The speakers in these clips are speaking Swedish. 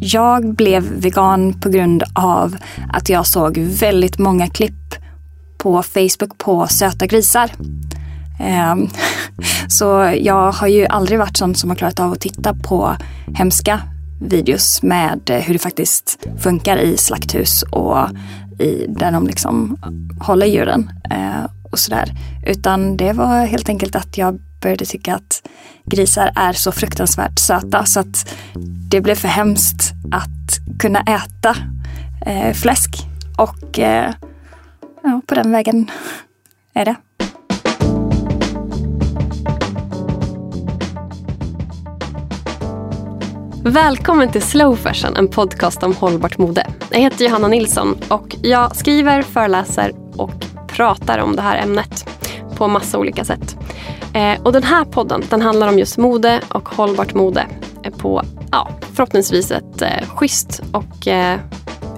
Jag blev vegan på grund av att jag såg väldigt många klipp på Facebook på söta grisar. Ehm, så jag har ju aldrig varit sån som har klarat av att titta på hemska videos med eh, hur det faktiskt funkar i slakthus och i, där de liksom håller djuren eh, och sådär. Utan det var helt enkelt att jag började tycka att grisar är så fruktansvärt söta så att det blev för hemskt att kunna äta eh, fläsk. Och eh, ja, på den vägen är det. Välkommen till Slow Fashion, en podcast om hållbart mode. Jag heter Johanna Nilsson och jag skriver, föreläser och pratar om det här ämnet på massa olika sätt. Eh, och den här podden den handlar om just mode och hållbart mode på ja, förhoppningsvis ett eh, schysst och eh,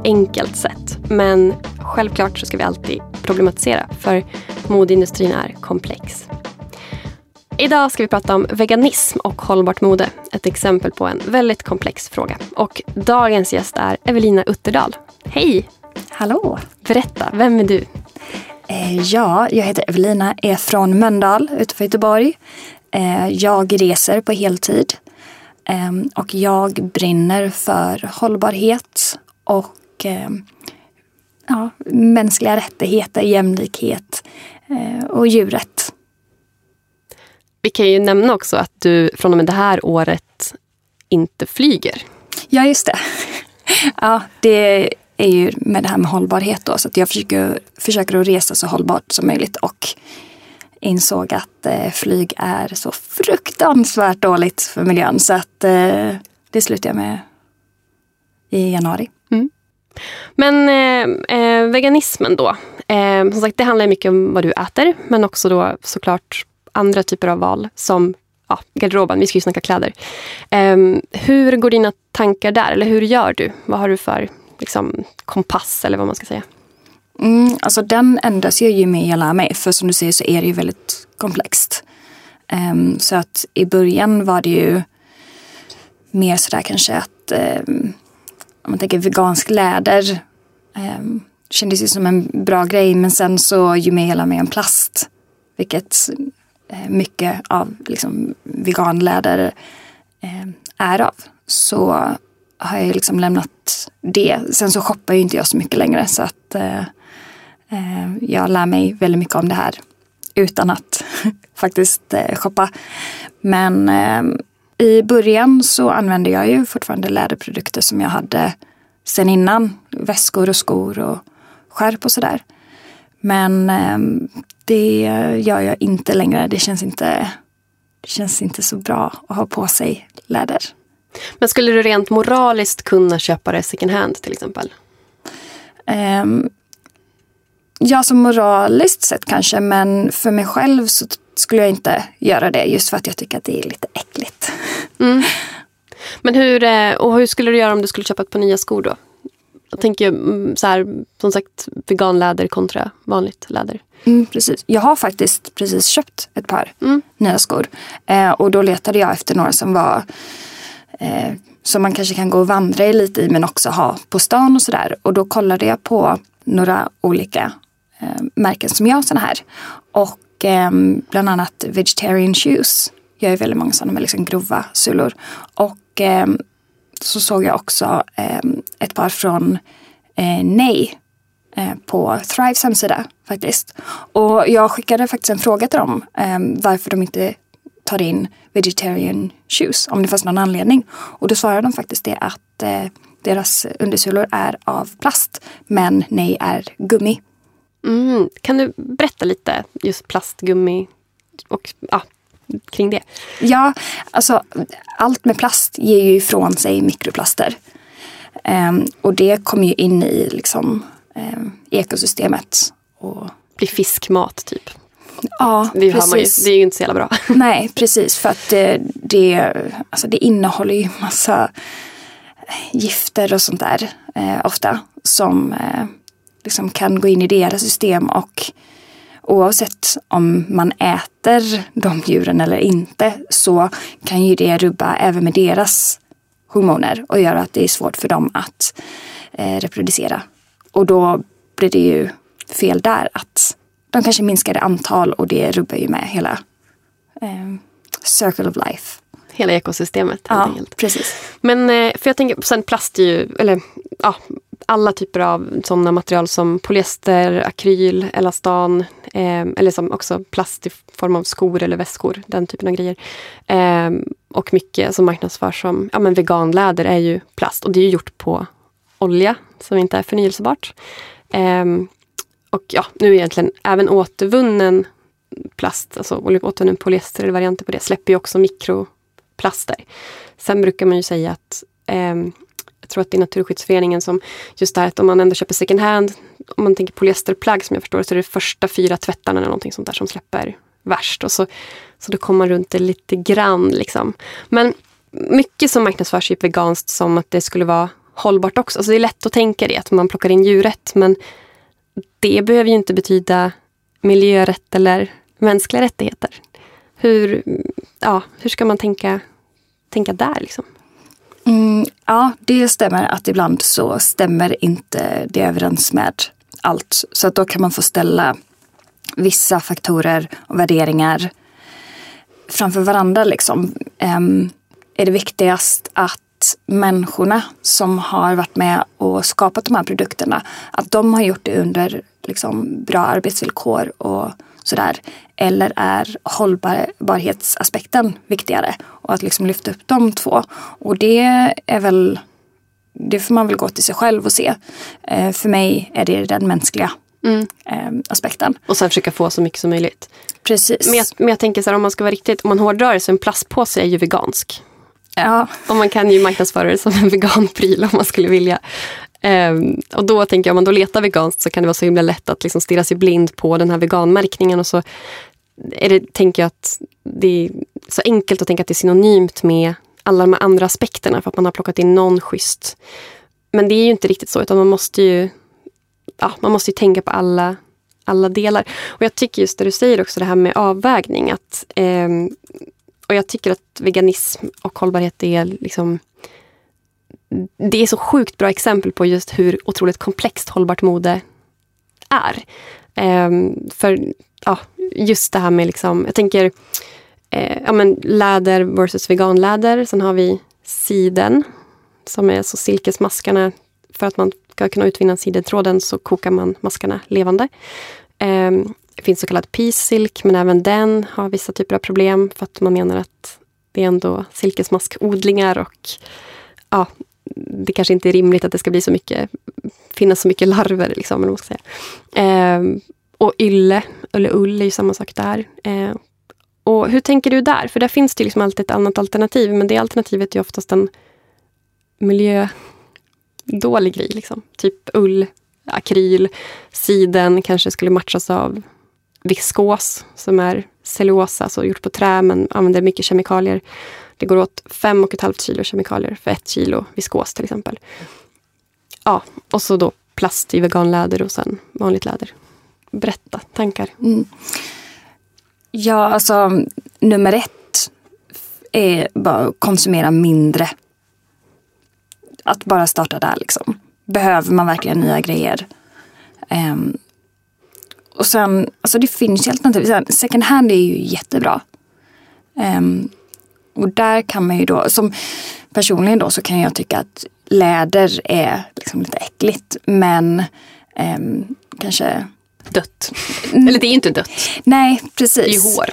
enkelt sätt. Men självklart så ska vi alltid problematisera för modeindustrin är komplex. Idag ska vi prata om veganism och hållbart mode. Ett exempel på en väldigt komplex fråga. Och dagens gäst är Evelina Utterdal. Hej! Hallå! Berätta, vem är du? Eh, ja, jag heter Evelina, är från Mölndal utanför Göteborg. Eh, jag reser på heltid eh, och jag brinner för hållbarhet och ja, mänskliga rättigheter, jämlikhet och djurrätt. Vi kan ju nämna också att du från och med det här året inte flyger. Ja, just det. Ja, det är ju med det här med hållbarhet då. Så att jag försöker, försöker att resa så hållbart som möjligt och insåg att eh, flyg är så fruktansvärt dåligt för miljön. Så att eh, det slutade jag med i januari. Mm. Men eh, eh veganismen då. Eh, som sagt, det handlar mycket om vad du äter men också då såklart andra typer av val som ja, garderoben, vi ska ju snacka kläder. Eh, hur går dina tankar där? Eller hur gör du? Vad har du för liksom, kompass eller vad man ska säga? Mm, alltså den ändras ju ju mer jag lär mig. För som du säger så är det ju väldigt komplext. Um, så att i början var det ju mer sådär kanske att um, om man tänker vegansk läder um, kändes ju som en bra grej. Men sen så ju mer jag lär mig om plast, vilket uh, mycket av liksom, veganläder uh, är av, så har jag liksom lämnat det. Sen så shoppar ju inte jag så mycket längre så att eh, eh jag lär mig väldigt mycket om det här utan att faktiskt eh, shoppa. Men eh, i början så använde jag ju fortfarande läderprodukter som jag hade sen innan. Väskor och skor och skärp och sådär. Men eh, det gör jag inte längre. Det känns inte, det känns inte så bra att ha på sig läder. Men skulle du rent moraliskt kunna köpa det second hand till exempel? Um, ja, som moraliskt sett kanske, men för mig själv så skulle jag inte göra det just för att jag tycker att det är lite äckligt. Mm. Men hur, eh, och hur skulle du göra om du skulle köpa ett par nya skor då? Jag tänker mm, så här, som sagt veganläder kontra vanligt läder. Mm, precis. Jag har faktiskt precis köpt ett par mm. nya skor. Eh, och då letade jag efter några som var eh, som man kanske kan gå och vandra i lite i men också ha på stan och sådär. Och då kollade jag på några olika eh, märken som gör sådana här. Och eh, bland annat Vegetarian Shoes gör ju väldigt många sådana med liksom grova sulor. Och eh, så såg jag också ehm, ett par från eh, Nej eh, på Thrives hemsida faktiskt. Och jag skickade faktiskt en fråga till dem ehm, varför de inte tar in vegetarian shoes om det fanns någon anledning. Och då svarade de faktiskt det att eh, deras undersulor är av plast men nej är gummi. Mm. Kan du berätta lite just plastgummi och ja, kring det? Ja, alltså allt med plast ger ju ifrån sig mikroplaster. Um, och det kommer ju in i liksom, um, ekosystemet. Och... Blir fiskmat typ? Ja, det, precis. Ju, det är ju inte så jävla bra. Nej, precis. För att det, det, alltså det innehåller ju massa gifter och sånt där eh, ofta. Som eh, liksom kan gå in i deras system och oavsett om man äter de djuren eller inte så kan ju det rubba även med deras hormoner och gör att det är svårt för dem att eh, reproducera. Och då blir det ju fel där att de kanske minskar i antal och det rubbar ju med hela eh, circle of life. Hela ekosystemet helt ja, enkelt. Precis. Men eh, för jag tänker, sen plast är ju, eller ja, alla typer av sådana material som polyester, akryl, elastan eh, eller som också plast i form av skor eller väskor, den typen av grejer. Eh, och mycket som marknadsförs som ja, men veganläder är ju plast och det är ju gjort på olja som inte är förnyelsebart. Eh, och ja, nu egentligen även återvunnen plast, alltså återvunnen polyester eller varianter på det, släpper ju också mikroplaster. Sen brukar man ju säga att eh, jag tror att det är Naturskyddsföreningen som just det här att om man ändå köper second hand, om man tänker polyesterplagg som jag förstår så är det första fyra tvättarna eller någonting sånt där som släpper värst. Och så, så då kommer man runt det lite grann. Liksom. Men mycket som marknadsförs är veganskt som att det skulle vara hållbart också. Alltså det är lätt att tänka det, att man plockar in djurrätt. Men det behöver ju inte betyda miljörätt eller mänskliga rättigheter. Hur, ja, hur ska man tänka, tänka där? Liksom? Mm, ja, det stämmer att ibland så stämmer inte det överens med allt. Så att då kan man få ställa vissa faktorer och värderingar framför varandra. Liksom. Um, är det viktigast att människorna som har varit med och skapat de här produkterna, att de har gjort det under liksom, bra arbetsvillkor och sådär. Eller är hållbarhetsaspekten viktigare? Och att liksom lyfta upp de två. Och det är väl, det får man väl gå till sig själv och se. Eh, för mig är det den mänskliga mm. eh, aspekten. Och sen försöka få så mycket som möjligt. Precis. Men jag, men jag tänker så här, om man ska vara riktigt, om man hårdrar det så en plastpåse är ju vegansk. Ja. Och man kan ju marknadsföra det som en veganpryl om man skulle vilja. Um, och då tänker jag, om man då letar veganskt så kan det vara så himla lätt att liksom stirra sig blind på den här veganmärkningen och så är det, tänker jag att det är så enkelt att tänka att det är synonymt med alla de andra aspekterna för att man har plockat in någon schysst. Men det är ju inte riktigt så utan man måste ju, ja, man måste ju tänka på alla, alla delar. Och jag tycker just det du säger också det här med avvägning. Att, um, och jag tycker att veganism och hållbarhet är liksom det är så sjukt bra exempel på just hur otroligt komplext hållbart mode är. Um, för ja, just det här med, liksom, jag tänker eh, ja, men läder versus veganläder. Sen har vi siden som är så silkesmaskarna. För att man ska kunna utvinna sidentråden så kokar man maskarna levande. Um, det finns så kallad peace silk men även den har vissa typer av problem för att man menar att det är ändå silkesmaskodlingar och ja, det kanske inte är rimligt att det ska bli så mycket, finnas så mycket larver. Liksom, eller vad säga. Eh, och ylle, eller ull är ju samma sak där. Eh, och hur tänker du där? För där finns det liksom alltid ett annat alternativ, men det alternativet är oftast en miljödålig grej. Liksom. Typ ull, akryl, siden kanske skulle matchas av viskos som är cellulosa, alltså gjort på trä men använder mycket kemikalier. Det går åt fem och ett halvt kilo kemikalier för ett kilo viskos till exempel. Ja, och så då plast i veganläder och sen vanligt läder. Berätta, tankar? Mm. Ja, alltså nummer ett är bara att konsumera mindre. Att bara starta där liksom. Behöver man verkligen nya grejer? Um, och sen, alltså det finns ju alternativ. Second hand är ju jättebra. Um, och där kan man ju då, som personligen då så kan jag tycka att läder är liksom lite äckligt. Men um, kanske dött. Eller det är inte dött. Nej, precis. Det är ju hår.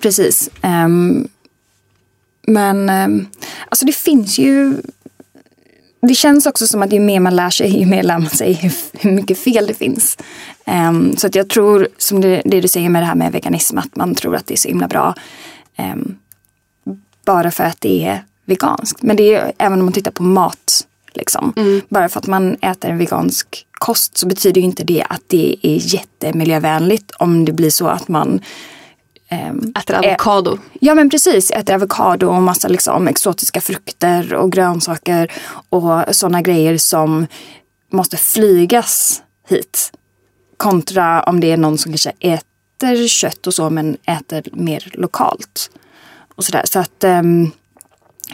Precis. Um, men alltså det finns ju det känns också som att ju mer man lär sig, ju mer lär man sig hur mycket fel det finns. Um, så att jag tror, som det, det, du säger med det här med veganism, att man tror att det är så himla bra. Um, bara för att det är veganskt. Men det är även om man tittar på mat. Liksom. Mm. Bara för att man äter en vegansk kost så betyder inte det att det är jättemiljövänligt om det blir så att man Um, äter avokado. ja men precis, äter avokado och massa liksom, exotiska frukter och grönsaker och sådana grejer som måste flygas hit. Kontra om det är någon som kanske äter kött och så men äter mer lokalt. Och sådär. Så att um,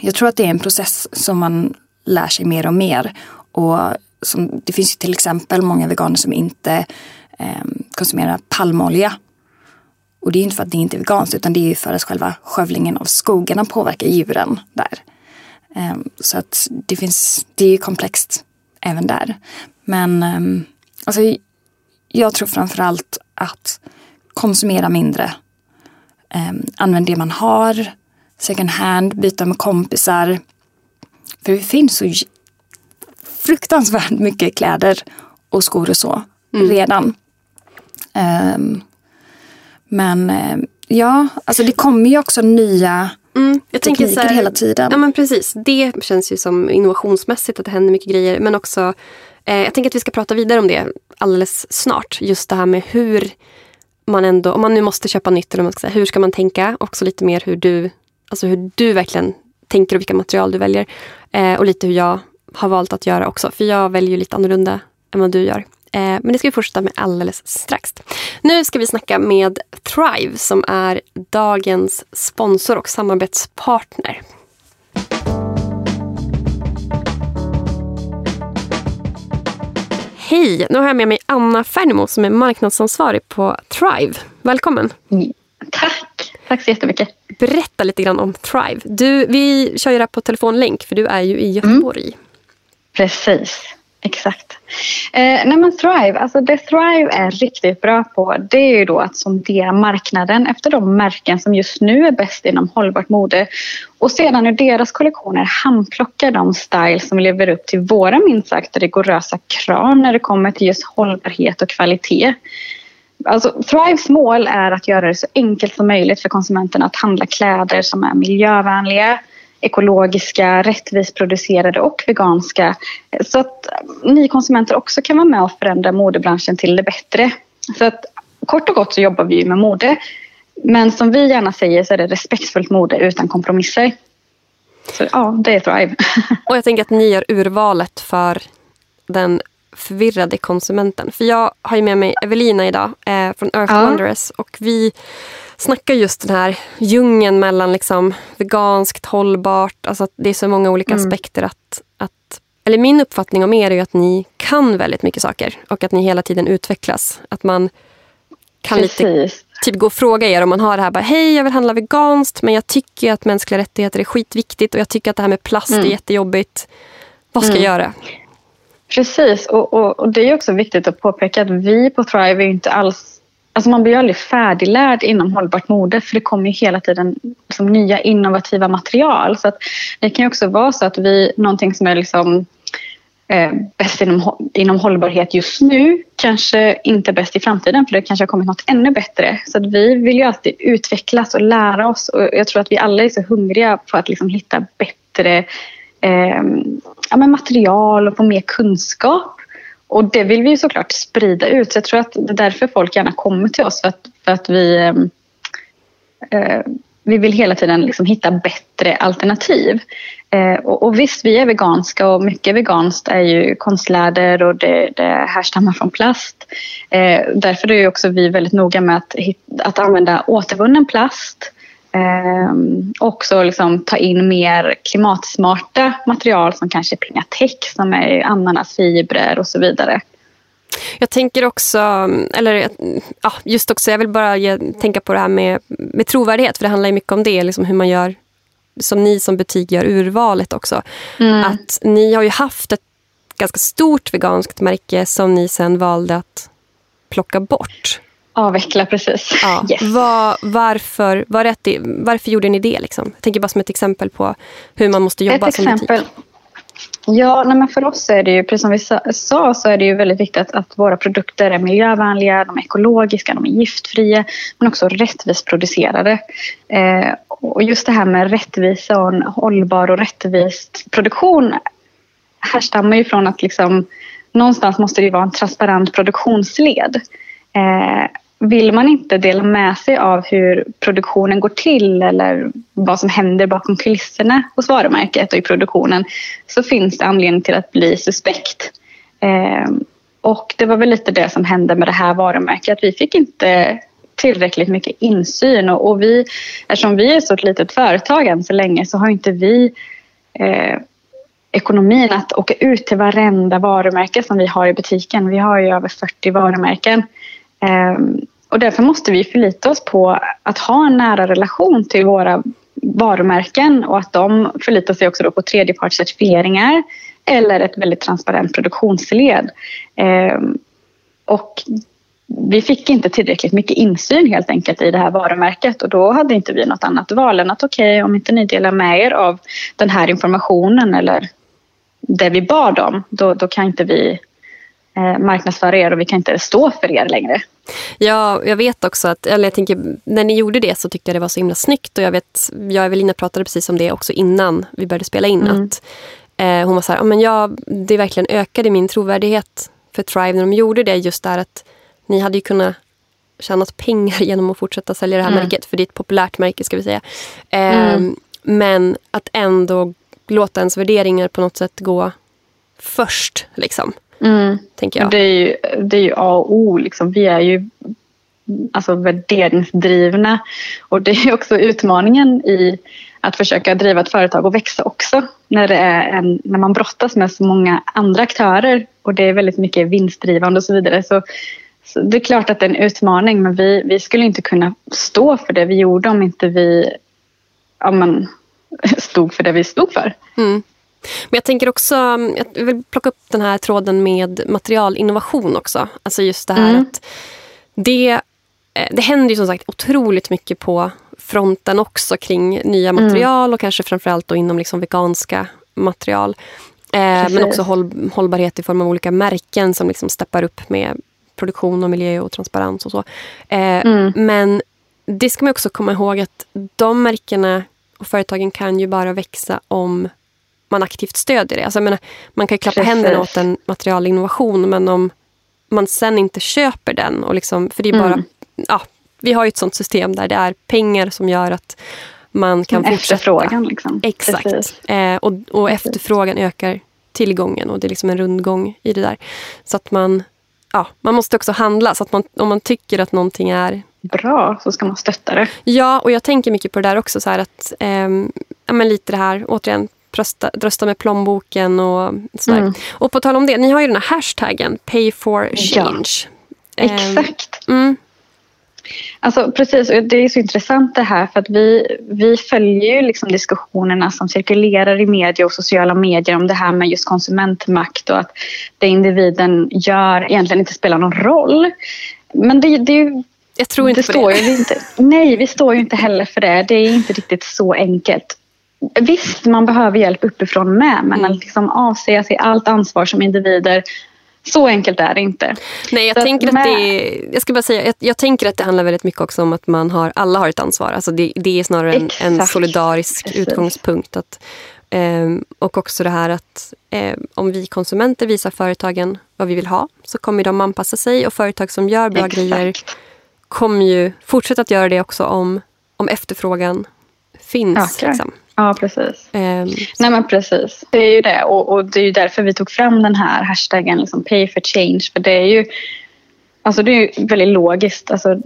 jag tror att det är en process som man lär sig mer och mer. Och som, det finns ju till exempel många veganer som inte um, konsumerar palmolja. Och det är inte för att det inte är veganskt utan det är för att själva skövlingen av skogarna påverkar djuren där. Um, så att det finns, det är komplext även där. Men um, alltså, jag tror framförallt att konsumera mindre. Eh, använd det man har. Second hand, byta med kompisar. För det finns så fruktansvärt mycket kläder och skor och så mm. redan. Um, men uh, ja, alltså det kommer ju också nya mm, jag tekniker tänker här, hela tiden. Ja men precis, det känns ju som innovationsmässigt att det händer mycket grejer. Men också, Eh, jag tänker att vi ska prata vidare om det alldeles snart. Just det här med hur man ändå, om man nu måste köpa nytt, eller man ska säga, hur ska man tänka? Också lite mer hur du, alltså hur du verkligen tänker och vilka material du väljer. Eh, och lite hur jag har valt att göra också. För jag väljer lite annorlunda än vad du gör. Eh, men det ska vi fortsätta med alldeles strax. Nu ska vi snacka med Thrive som är dagens sponsor och samarbetspartner. Hej! Nu har jag med mig Anna Fernemo som är marknadsansvarig på Thrive. Välkommen! Mm, tack! Tack så jättemycket. Berätta lite grann om Thrive. Du, vi kör ju det här på telefonlänk för du är ju i Göteborg. Mm. Precis, exakt. Eh, nej men Thrive, alltså det Thrive är riktigt bra på det är ju då att sondera marknaden efter de märken som just nu är bäst inom hållbart mode och sedan ur deras kollektioner handplocka de styles som lever upp till våra minst sagt rigorösa krav när det kommer till just hållbarhet och kvalitet. Alltså, Thrives mål är att göra det så enkelt som möjligt för konsumenterna att handla kläder som är miljövänliga, ekologiska, rättvist producerade och veganska. Så att ni konsumenter också kan vara med och förändra modebranschen till det bättre. Så att kort och gott så jobbar vi med mode. Men som vi gärna säger så är det respektfullt mode utan kompromisser. Så ja, det är Thrive. Och jag tänker att ni gör urvalet för den förvirrade konsumenten. För jag har ju med mig Evelina idag eh, från Earth ja. Wanderers och vi snackar just den här djungeln mellan liksom veganskt, hållbart. Alltså att det är så många olika mm. aspekter. att, att eller Min uppfattning om er är att ni kan väldigt mycket saker och att ni hela tiden utvecklas. Att man kan Precis. lite typ gå och fråga er om man har det här. Bara, Hej, jag vill handla veganskt men jag tycker att mänskliga rättigheter är skitviktigt och jag tycker att det här med plast mm. är jättejobbigt. Vad ska mm. jag göra? Precis, och, och, och, det är också viktigt att påpeka att vi på Thrive är inte alls Alltså man blir aldrig färdiglärd inom hållbart mode för det kommer hela tiden liksom nya innovativa material. Så att det kan också vara så att vi, någonting som är liksom, eh, bäst inom, inom hållbarhet just nu kanske inte är bäst i framtiden för det kanske har kommit något ännu bättre. Så att vi vill ju alltid utvecklas och lära oss och jag tror att vi alla är så hungriga på att liksom hitta bättre eh, ja, material och få mer kunskap. Och det vill vi såklart sprida ut. Så jag tror att det är därför folk gärna kommer till oss. För att, för att vi, ehm, eh, vi vill hela tiden liksom hitta bättre alternativ. Eh, och, och, visst, vi är veganska och mycket veganskt är ju konstläder och det, det härstammar från plast. Eh, därför är också vi väldigt noga med att, att använda återvunnen plast Eh, också liksom ta in mer klimatsmarta material som kanske Pinatex som är ananasfibrer och så vidare. Jag tänker också, eller ja, just också, jag vill bara ge, tänka på det här med, med trovärdighet för det handlar ju mycket om det, liksom hur man gör, som ni som butik gör urvalet också. Mm. Att ni har ju haft ett ganska stort veganskt märke som ni sen valde att plocka bort. Avveckla, precis. Ja. Yes. Var, varför, var rätt i, varför gjorde ni det? Liksom? Jag tänker bara som ett exempel på hur man måste jobba ett som exempel. butik. Ja, nej men för oss är det ju, precis som vi sa, så är det ju väldigt viktigt att, att våra produkter är miljövänliga, de är ekologiska, de är giftfria, men också rättvist producerade. Eh, och just det här med rättvisa och en hållbar och rättvis produktion härstammar ju från att liksom, någonstans måste det vara en transparent produktionsled. Eh, vill man inte dela med sig av hur produktionen går till eller vad som händer bakom kulisserna hos varumärket och i produktionen så finns det anledning till att bli suspekt. Eh, och det var väl lite det som hände med det här varumärket. Vi fick inte tillräckligt mycket insyn. Och, och vi, eftersom vi är så ett litet företag än så länge så har inte vi eh, ekonomin att åka ut till varenda varumärke som vi har i butiken. Vi har ju över 40 varumärken. Ehm, och därför måste vi förlita oss på att ha en nära relation till våra varumärken och att de förlitar sig också då på tredjepartscertifieringar eller ett väldigt transparent produktionsled. Ehm, och vi fick inte tillräckligt mycket insyn helt enkelt i det här varumärket och då hade inte vi något annat val än att okej, okay, om inte ni delar med er av den här informationen eller det vi bad om, då, då kan inte vi marknadsföra er och vi kan inte stå för er längre. Ja, jag vet också att, eller jag tänker, när ni gjorde det så tyckte jag det var så himla snyggt och jag vet, jag och Evelina pratade precis om det också innan vi började spela in. Mm. Att eh, Hon var så här, men jag, det verkligen ökade min trovärdighet för Thrive när de gjorde det. Just där att ni hade ju kunnat tjäna pengar genom att fortsätta sälja det här mm. märket. För det är ett populärt märke ska vi säga. Eh, mm. Men att ändå låta ens värderingar på något sätt gå först. Liksom. Mm. Tänker jag. Det är ju, det är ju A och O. Liksom. Vi är ju alltså, värderingsdrivna. Och det är också utmaningen i att försöka driva ett företag och växa också. När, det är en, när man brottas med så många andra aktörer och det är väldigt mycket vinstdrivande och så vidare. Så, så det är klart att det är en utmaning men vi, vi skulle inte kunna stå för det vi gjorde om inte vi ja, men, stod för det vi stod för. Mm. Men jag tänker också, jag vill plocka upp den här tråden med materialinnovation också. Alltså just det här mm. att det, eh, det händer ju som sagt otroligt mycket på fronten också kring nya mm. material mm. och kanske framförallt då inom liksom veganska material. Eh, men också håll, hållbarhet i form av olika märken som liksom steppar upp med produktion och miljö och transparens och så. Eh, mm. Men det ska man också komma ihåg att de märkena och företagen kan ju bara växa om man aktivt stödjer det. Alltså, menar, man kan ju klappa Precis. händerna åt en materialinnovation men om man sen inte köper den, och liksom, för det är bara... Mm. Ja, vi har ju ett sånt system där det är pengar som gör att man kan en fortsätta. Efterfrågan. Liksom. Exakt. Eh, och, och efterfrågan ökar tillgången och det är liksom en rundgång i det där. Så att man, ja, man måste också handla. Så att man, om man tycker att någonting är bra så ska man stötta det. Ja, och jag tänker mycket på det där också. Så att, eh, ja, men lite det här, återigen, rösta, rösta med plånboken och sådär. Mm. Och på tal om det, ni har ju den här hashtaggen Pay for change. Ja, exakt. Mm. Alltså precis, det är så intressant det här för att vi, vi följer ju liksom diskussionerna som cirkulerar i media och sociala medier om det här med just konsumentmakt och att det individen gör egentligen inte spelar någon roll. Men det, det jag tror inte det på det. Inte, nej, vi står ju inte heller för det. Det är inte riktigt så enkelt. Visst, man behöver hjälp uppifrån med men mm. att liksom avsäga sig allt ansvar som individer så enkelt är det inte. Nej, jag, tänker att, med... det, jag ska bara säga, jag, jag, tänker att det handlar väldigt mycket också om att man har, alla har ett ansvar. Alltså det, det är snarare en, en solidarisk Precis. utgångspunkt. Att, eh, och också det här att eh, om vi konsumenter visar företagen vad vi vill ha så kommer de anpassa sig och företag som gör bra Exakt. grejer kommer ju fortsätta att göra det också om, om efterfrågan finns. Liksom. Ja, precis. Um, Nej, men precis. Det är ju det. Och, och, det är ju därför vi tog fram den här hashtaggen liksom pay for change. För det är ju, alltså det är ju väldigt logiskt. Alltså,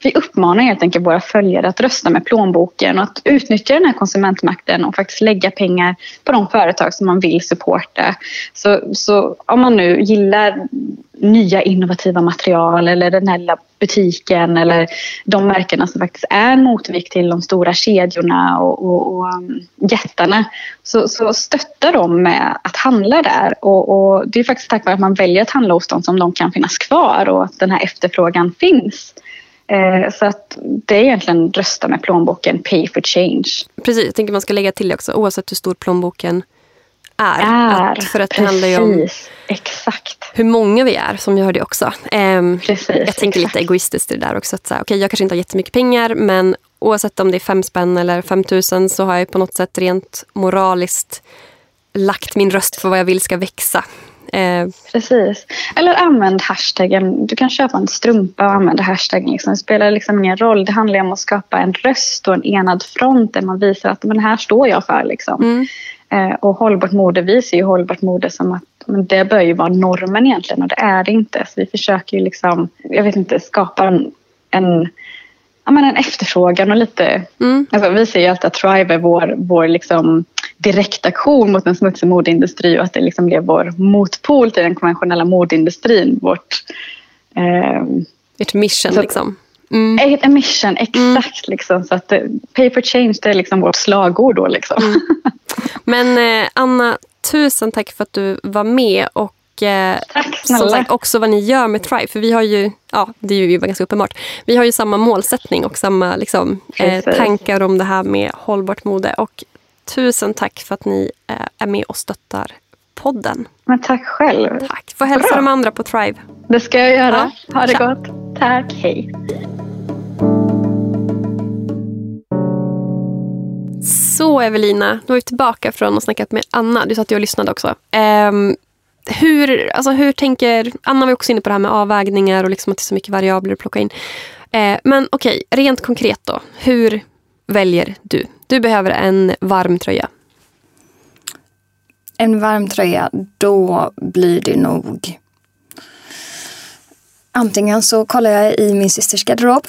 vi uppmanar helt enkelt våra följare att rösta med plånboken och att utnyttja den här konsumentmakten och faktiskt lägga pengar på de företag som man vill supporta. Så, så om man nu gillar nya innovativa material eller den här lilla butiken eller de märkena som faktiskt är en motvikt till de stora kedjorna och, och, och um, jättarna så, så stöttar de med att handla där och, och det är faktiskt tack vare att man väljer att handla hos dem som de kan finnas kvar och att den här efterfrågan finns. Eh, så att det är egentligen rösta med plånboken, pay for change. Precis, jag tänker man ska lägga till det också, oavsett hur stor plånboken är. är att, för att precis, det handlar ju om exakt. hur många vi är, som vi hörde också. Um, precis, jag tänker exakt. lite egoistiskt i det där också. Att så här, okay, jag kanske inte har jättemycket pengar, men oavsett om det är fem spänn eller fem tusen så har jag på något sätt rent moraliskt lagt min röst för vad jag vill ska växa. Eh. Precis. Eller använd hashtaggen. Du kan köpa en strumpa och använda hashtaggen. Liksom. Det spelar liksom ingen roll. Det handlar om att skapa en röst och en enad front där man visar att men här står jag för. Liksom. Mm. Eh, och hållbart mode, vi ser ju hållbart mode som att men det bör ju vara normen egentligen och det är det inte. Så vi försöker ju liksom, jag vet inte, skapa en, en, ja, men en efterfrågan och lite... Mm. Alltså, vi säger ju alltid att Thrive är vår, vår liksom direktaktion mot en smutsig modeindustri och att det liksom blev vår motpol till den konventionella modeindustrin. Vårt, eh, Ert mission Så- liksom. Mm. Eget emission, exakt. Liksom, så att, eh, pay for change det är liksom vårt slagord. Då, liksom. Mm. Men eh, Anna, tusen tack för att du var med och eh, som sagt också vad ni gör med Thrive. För vi har ju, ja det är ju ganska uppenbart, vi har ju samma målsättning och samma liksom, eh, tankar om det här med hållbart mode. Och tusen tack för att ni eh, är med och stöttar podden. Men tack själv. Tack. Får hälsa Bra. de andra på Thrive. Det ska jag göra. Ja, Ha det tja. gott. Tack, hej. Så Evelina, då är vi tillbaka från att snackat med Anna. Du satt ju och lyssnade också. Ehm, hur, alltså hur tänker... Anna var också inne på det här med avvägningar och liksom att det är så mycket variabler att plocka in. Eh, men okej, rent konkret då. Hur väljer du? Du behöver en varm tröja. En varm tröja, då blir det nog... Antingen så kollar jag i min systers garderob.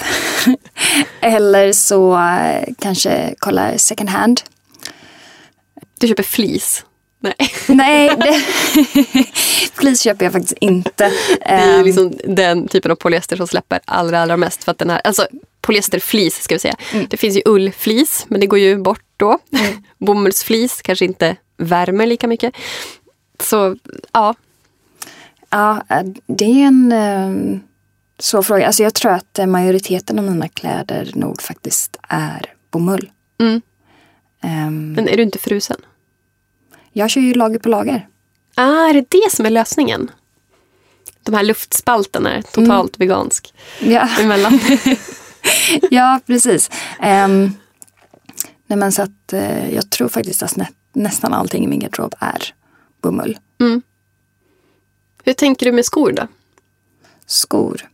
eller så eh, kanske kollar second hand. Du köper fleece. Nej. Nej, det... fleece köper jag faktiskt inte. Det är Ehm, liksom den typen av polyester som släpper allra, allra mest. För att den här, alltså polyesterflis ska vi säga. Det finns ju ullflis, men det går ju bort då. Bomullsflis kanske inte värmer lika mycket. Så ja, Ja, eh, det är en eh, svår fråga. Alltså jag tror att eh, majoriteten av mina kläder nog faktiskt är bomull. Mm. Ehm, men är du inte frusen? Jag kör ju lager på lager. Ah, är det det som är lösningen? De här luftspalterna är totalt vegansk Ja, emellan. ja precis. Um, nej men så att eh, jag tror faktiskt att nä, nästan allting i min garderob är bomull. Hur tänker du med skor då? Skor.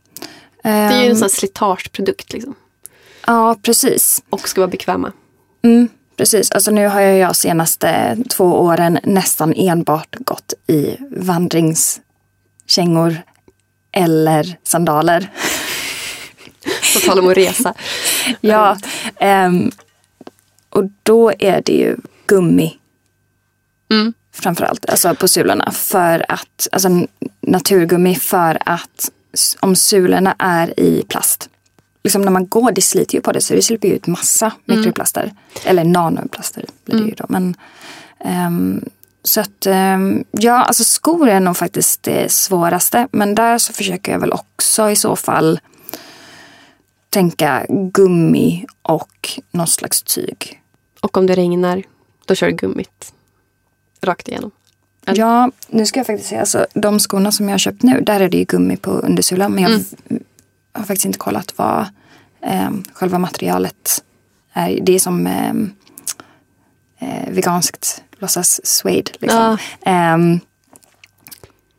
Det är ju en Ehm, sån här slitageprodukt liksom. Ja, precis. Och ska vara bekväma. Mm, precis. Alltså nu har jag, jag senaste två åren nästan enbart gått i vandringskängor eller sandaler. På tal om att resa. Ja, ehm, och då är det ju gummi Mm. framförallt, alltså på sulorna. För att, alltså naturgummi för att om sulorna är i plast, liksom när man går, det sliter ju på det så det släpper ju ut massa mikroplaster. Eller nanoplaster blir det ju då. Men, ehm, så att ehm, ja, alltså skor är nog faktiskt det svåraste. Men där så försöker jag väl också i så fall tänka gummi och någon slags tyg. Och om det regnar, då kör du gummit rakt igenom. Eller? Ja, nu ska jag faktiskt säga, alltså, de skorna som jag har köpt nu, där är det ju gummi på undersulan. Men jag v- har faktiskt inte kollat vad eh, själva materialet är. Det är som eh, eh, veganskt låtsas suede. Liksom. Ehm,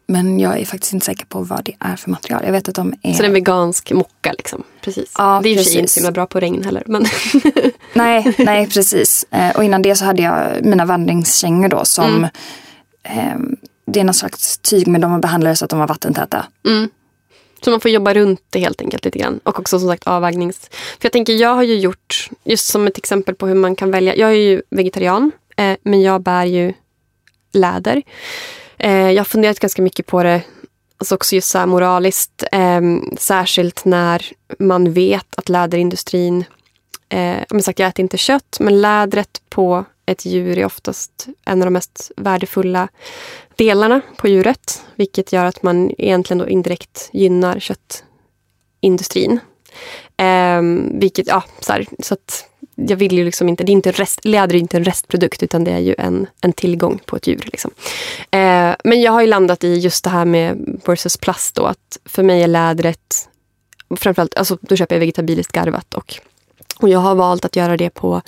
men jag är faktiskt inte säker på vad det är för material. Jag vet att de är... Så det är en vegansk mocka liksom. Precis. Ja, det är precis. inte så himla bra på regn heller. Men Nej, nej precis. Eh, och innan det så hade jag mina vandringskängor då som Mm. ehm, det är någon slags tyg men de var behandlade så att de var vattentäta. Så man får jobba runt det helt enkelt lite grann. Och också som sagt avvägnings... För jag tänker, jag har ju gjort, just som ett exempel på hur man kan välja. Jag är ju vegetarian, eh, men jag bär ju läder. Eh, jag har funderat ganska mycket på det, alltså också just så här moraliskt. Eh, särskilt när man vet att läderindustrin, eh, jag, sagt jag äter inte kött, men lädret på ett djur är oftast en av de mest värdefulla delarna på djuret. Vilket gör att man egentligen då indirekt gynnar köttindustrin. Ehm, vilket, ja, så, här, så att jag vill ju liksom inte, det är inte rest, läder är inte en restprodukt utan det är ju en, en tillgång på ett djur. Liksom. Eh, men jag har ju landat i just det här med versus plast då, att för mig är lädret, framförallt, alltså då köper jag vegetabiliskt garvat och, och jag har valt att göra det på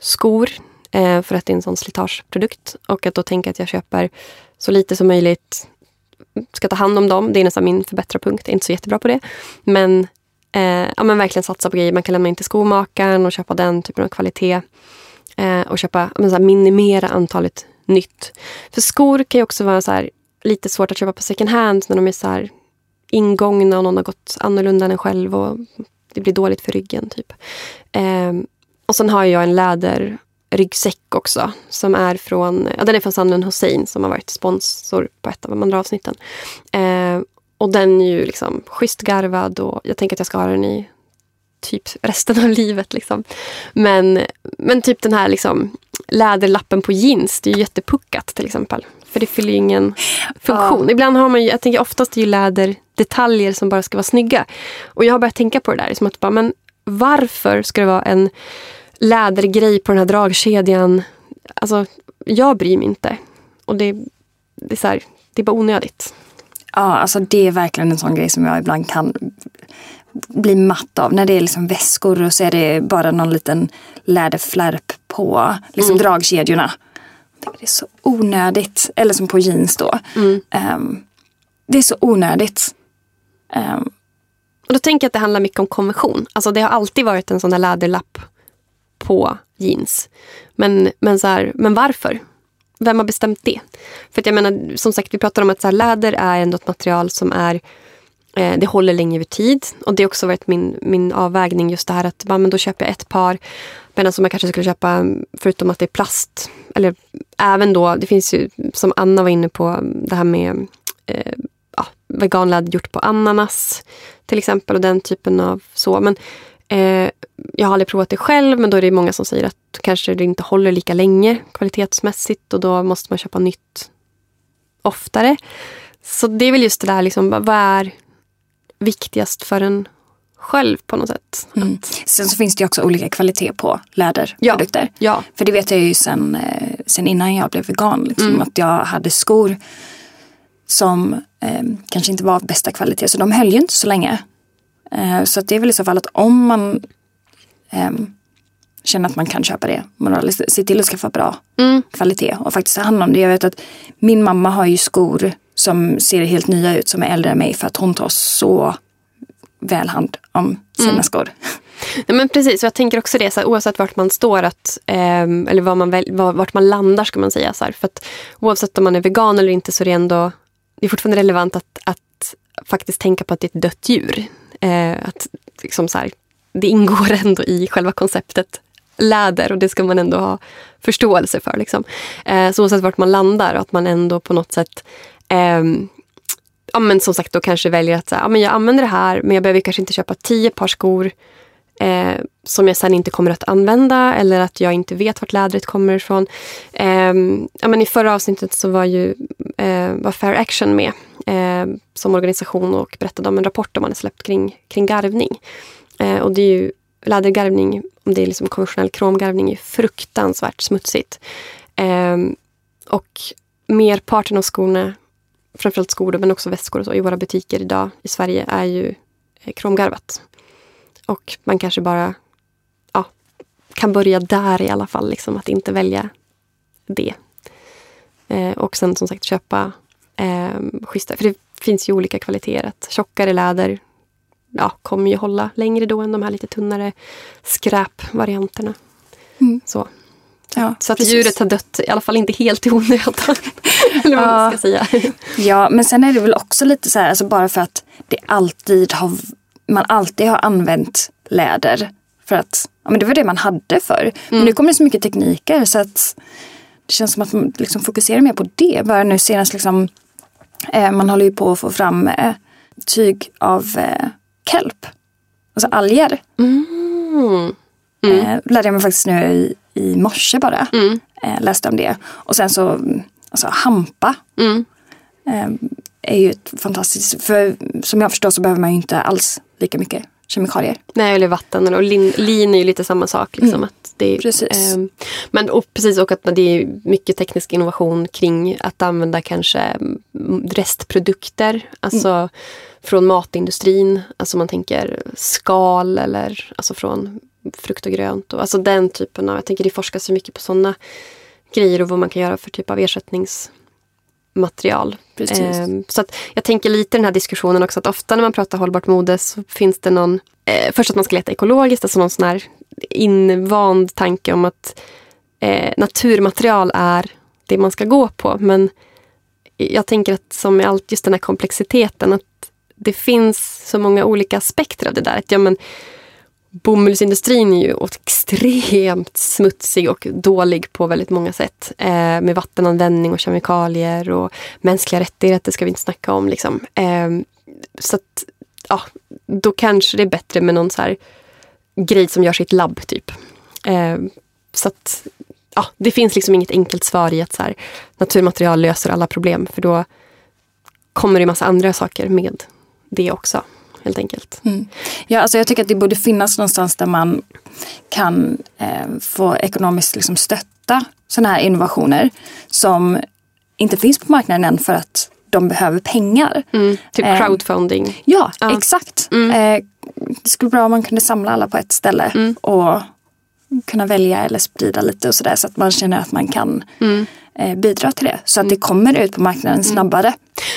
skor eh, för att det är en sån slitageprodukt och att då tänka att jag köper så lite som möjligt, ska ta hand om dem, det är nästan min förbättrarpunkt. jag är inte så jättebra på det. Men eh, ja, men verkligen satsa på grejer. Man kan lämna in till skomakaren och köpa den typen av kvalitet. Eh, och köpa, men så här, minimera antalet nytt. För skor kan ju också vara så här, lite svårt att köpa på second hand när de är så här ingångna och någon har gått annorlunda än en själv. Och det blir dåligt för ryggen. typ. Eh, och sen har jag en läder läderryggsäck också. Som är från, ja, den är från Sandlund Hussein som har varit sponsor på ett av de andra avsnitten. Eh, och den är ju liksom schysst garvad och jag tänker att jag ska ha den i typ resten av livet. Liksom. Men, men typ den här liksom, läderlappen på jeans, det är ju jättepuckat till exempel. För det fyller ju ingen funktion. Ja. Ibland har man ju, jag tänker oftast är ju läder detaljer som bara ska vara snygga. Och jag har börjat tänka på det där. Liksom att bara, men varför ska det vara en lädergrej på den här dragkedjan? Alltså, jag bryr mig inte. Och det, det, är, så här, det är bara onödigt. Ja, alltså det är verkligen en sån grej som jag ibland kan bli matt av. När det är liksom väskor och så är det bara någon liten läderflärp på liksom mm. dragkedjorna. Det är så onödigt. Eller som på jeans då. Mm. Um, det är så onödigt. Um, och då tänker jag att det handlar mycket om konvention. Alltså det har alltid varit en sån där läderlapp på jeans. Men, men, så här, men varför? Vem har bestämt det? För att jag menar, som sagt, vi pratar om att så här, läder är ändå ett material som är eh, det håller länge över tid. Och det har också varit min, min avvägning just det här att men då köper jag ett par. Medan som jag kanske skulle köpa, förutom att det är plast, eller även då, det finns ju som Anna var inne på, det här med eh, ja, veganläder gjort på ananas till exempel och den typen av så. Men eh, jag har aldrig provat det själv men då är det många som säger att kanske det inte håller lika länge kvalitetsmässigt och då måste man köpa nytt oftare. Så det är väl just det där, liksom, vad är viktigast för en själv på något sätt. Mm. Sen så finns det också olika kvalitet på läderprodukter. Ja. ja. För det vet jag ju sen, eh, sen innan jag blev vegan. Liksom, mm. Att jag hade skor som eh, kanske inte var av bästa kvalitet. Så de höll ju inte så länge. Eh, så det är väl i så fall att om man eh, känner att man kan köpa det. Se till att skaffa bra mm. kvalitet och faktiskt ta hand om det. Jag vet att min mamma har ju skor som ser helt nya ut som är äldre än mig för att hon tar så väl hand om sina mm. skor. Nej, men precis, och jag tänker också det, så här, oavsett vart man står, att, eh, eller var man väl, var, vart man landar ska man säga. Så här, för att, oavsett om man är vegan eller inte så är det ändå det är fortfarande relevant att, att faktiskt tänka på att det är ett dött djur. Eh, att liksom så här, det ingår ändå i själva konceptet läder och det ska man ändå ha förståelse för. Liksom. Eh, så oavsett vart man landar och att man ändå på något sätt eh, ja, men som sagt då kanske väljer att så ja, men jag använder det här men jag behöver kanske inte köpa tio par skor eh, som jag sen inte kommer att använda eller att jag inte vet vart lädret kommer ifrån. Eh, ja, men I förra avsnittet så var ju eh, var Fair Action med eh, som organisation och berättade om en rapport de hade släppt kring, kring garvning. Eh, och det är ju lädergarvning, om det är liksom konventionell kromgarvning, är fruktansvärt smutsigt. Eh, och merparten av skorna, framförallt skor men också väskor och så, i våra butiker idag i Sverige är ju eh, kromgarvat. Och man kanske bara ja, kan börja där i alla fall, liksom, att inte välja det. Eh, och sen som sagt köpa eh, schyssta, för det finns ju olika kvaliteter. Tjockare läder ja, kommer ju hålla längre då än de här lite tunnare skräpvarianterna. Mm. Så. Ja, så att precis. djuret har dött, i alla fall inte helt i onödan. Eller vad ja. man ska säga. Ja, men sen är det väl också lite så här, alltså bara för att det alltid har man alltid har använt läder. För att ja, men det var det man hade för. Mm. Men nu kommer det så mycket tekniker så att det känns som att man liksom fokuserar mer på det. Bara nu senast liksom, eh, man håller ju på att få fram eh, tyg av eh, kelp. Alltså alger. Mm. Mm. Eh, lärde jag mig faktiskt nu i, i morse bara. Mm. Eh, läste om det. Och sen så alltså, hampa. Mm. Eh, är ju ett fantastiskt, för som jag förstår så behöver man ju inte alls lika mycket kemikalier. Nej, eller vatten. Och lin, lin är ju lite samma sak. Liksom, mm. att det är, precis. Eh, men och precis, och att det är mycket teknisk innovation kring att använda kanske mm, restprodukter. Alltså mm. Från matindustrin. Alltså man tänker skal eller alltså från frukt och grönt. Och, alltså den typen av, jag tänker det forskas så mycket på sådana grejer och vad man kan göra för typ av ersättnings material. Eh, så att jag tänker lite i den här diskussionen också att ofta när man pratar hållbart mode så finns det någon, eh, först att man ska leta ekologiskt, alltså någon sån här invand tanke om att eh, naturmaterial är det man ska gå på. Men jag tänker att som med allt, just den här komplexiteten, att det finns så många olika aspekter av det där. Att, ja, men, bomullsindustrin är ju extremt smutsig och dålig på väldigt många sätt. Eh, med vattenanvändning och kemikalier och mänskliga rättigheter ska vi inte snacka om. Liksom. Eh, så att, ja, då kanske det är bättre med någon så här grej som görs i ett labb, typ. Eh, så att, ja, det finns liksom inget enkelt svar i att så här, naturmaterial löser alla problem, för då kommer det massa andra saker med det också helt enkelt. Mm. Ja, alltså jag tycker att det borde finnas någonstans där man kan eh, få ekonomiskt liksom stötta sådana här innovationer som inte finns på marknaden än för att de behöver pengar. Mm, typ eh, crowdfunding. Eh, ja, exakt. Mm. Eh, det skulle vara bra om man kunde samla alla på ett ställe mm. och kunna välja eller sprida lite och sådär så att man känner att man kan mm. eh, bidra till det. Så att det mm. kommer ut på marknaden mm. snabbare.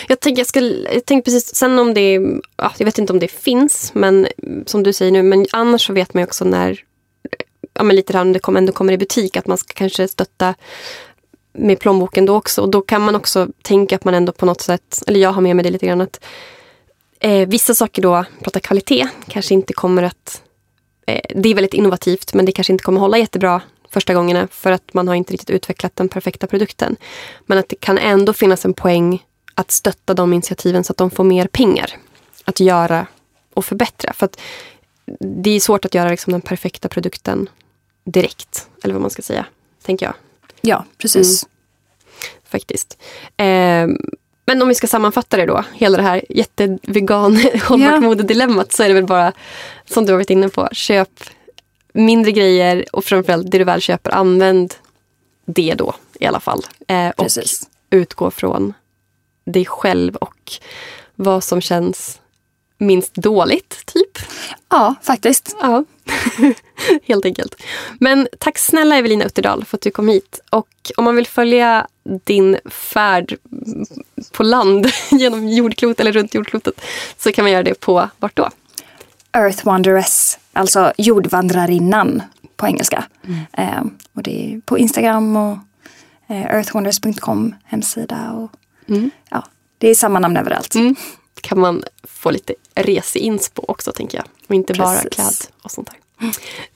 Jag tänkte, jag, ska, jag tänkte precis, sen om det, ja, jag vet inte om det finns, men som du säger nu, men annars så vet man ju också när, ja men lite om det kom, ändå kommer i butik, att man ska kanske stötta med plånboken då också. Och då kan man också tänka att man ändå på något sätt, eller jag har med mig det lite grann, att eh, vissa saker då, prata kvalitet, kanske inte kommer att eh, det är väldigt innovativt men det kanske inte kommer hålla jättebra första gångerna för att man har inte riktigt utvecklat den perfekta produkten. Men att det kan ändå finnas en poäng att stötta de initiativen så att de får mer pengar att göra och förbättra. För att det är svårt att göra liksom den perfekta produkten direkt, eller vad man ska säga, tänker jag. Ja, precis. Mm. Faktiskt. Eh, men om vi ska sammanfatta det då, hela det här jättevegan hållbart yeah. modedilemmat så är det väl bara, som du har varit inne på, köp mindre grejer och framförallt det du väl köper, använd det då i alla fall. Eh, och utgå från dig själv och vad som känns minst dåligt, typ. Ja, faktiskt. Ja, helt enkelt. Men tack snälla Evelina Utterdal för att du kom hit. Och om man vill följa din färd på land genom jordklotet eller runt jordklotet så kan man göra det på vart då? Earth Wanderess, alltså jordvandrarinnan på engelska. Mm. Eh, och det är på Instagram och eh, earthwanderers.com hemsida. Och, mm. ja, det är samma namn överallt. Mm. kan man få lite reseinspo också tänker jag. Och inte Precis. bara kläd och sånt där.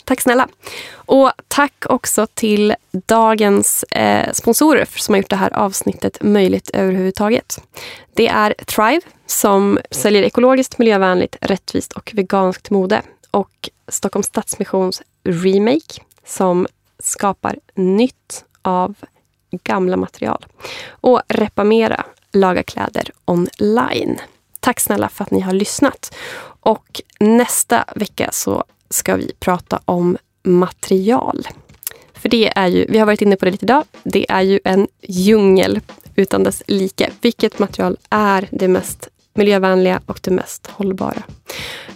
Tack snälla. Och tack också till dagens eh, sponsorer som har gjort det här avsnittet möjligt överhuvudtaget. Det är Thrive som säljer ekologiskt, miljövänligt, rättvist och veganskt mode. Och Stockholms Stadsmissions Remake som skapar nytt av gamla material. Och reparera, laga kläder online. Tack snälla för att ni har lyssnat. Och nästa vecka så ska vi prata om material. För det är ju, vi har varit inne på det lite idag, det är ju en djungel utan dess like. Vilket material är det mest miljövänliga och det mest hållbara?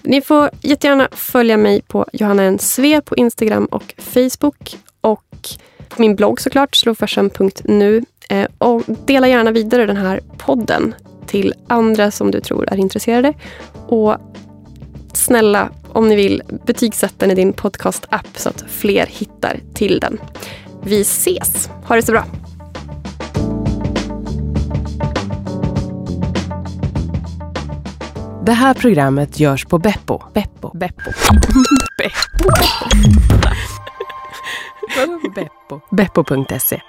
Ni får jättegärna följa mig på Johanna N. Sve på Instagram och Facebook. Och min blogg såklart, slowfashion.nu. Eh, och dela gärna vidare den här podden till andra som du tror är intresserade. Och snälla, om ni vill, betygsätt den i din podcast-app så att fler hittar till den. Vi ses! Ha det så bra! Det här programmet görs på Beppo. Beppo. Beppo. Beppo. Beppo.se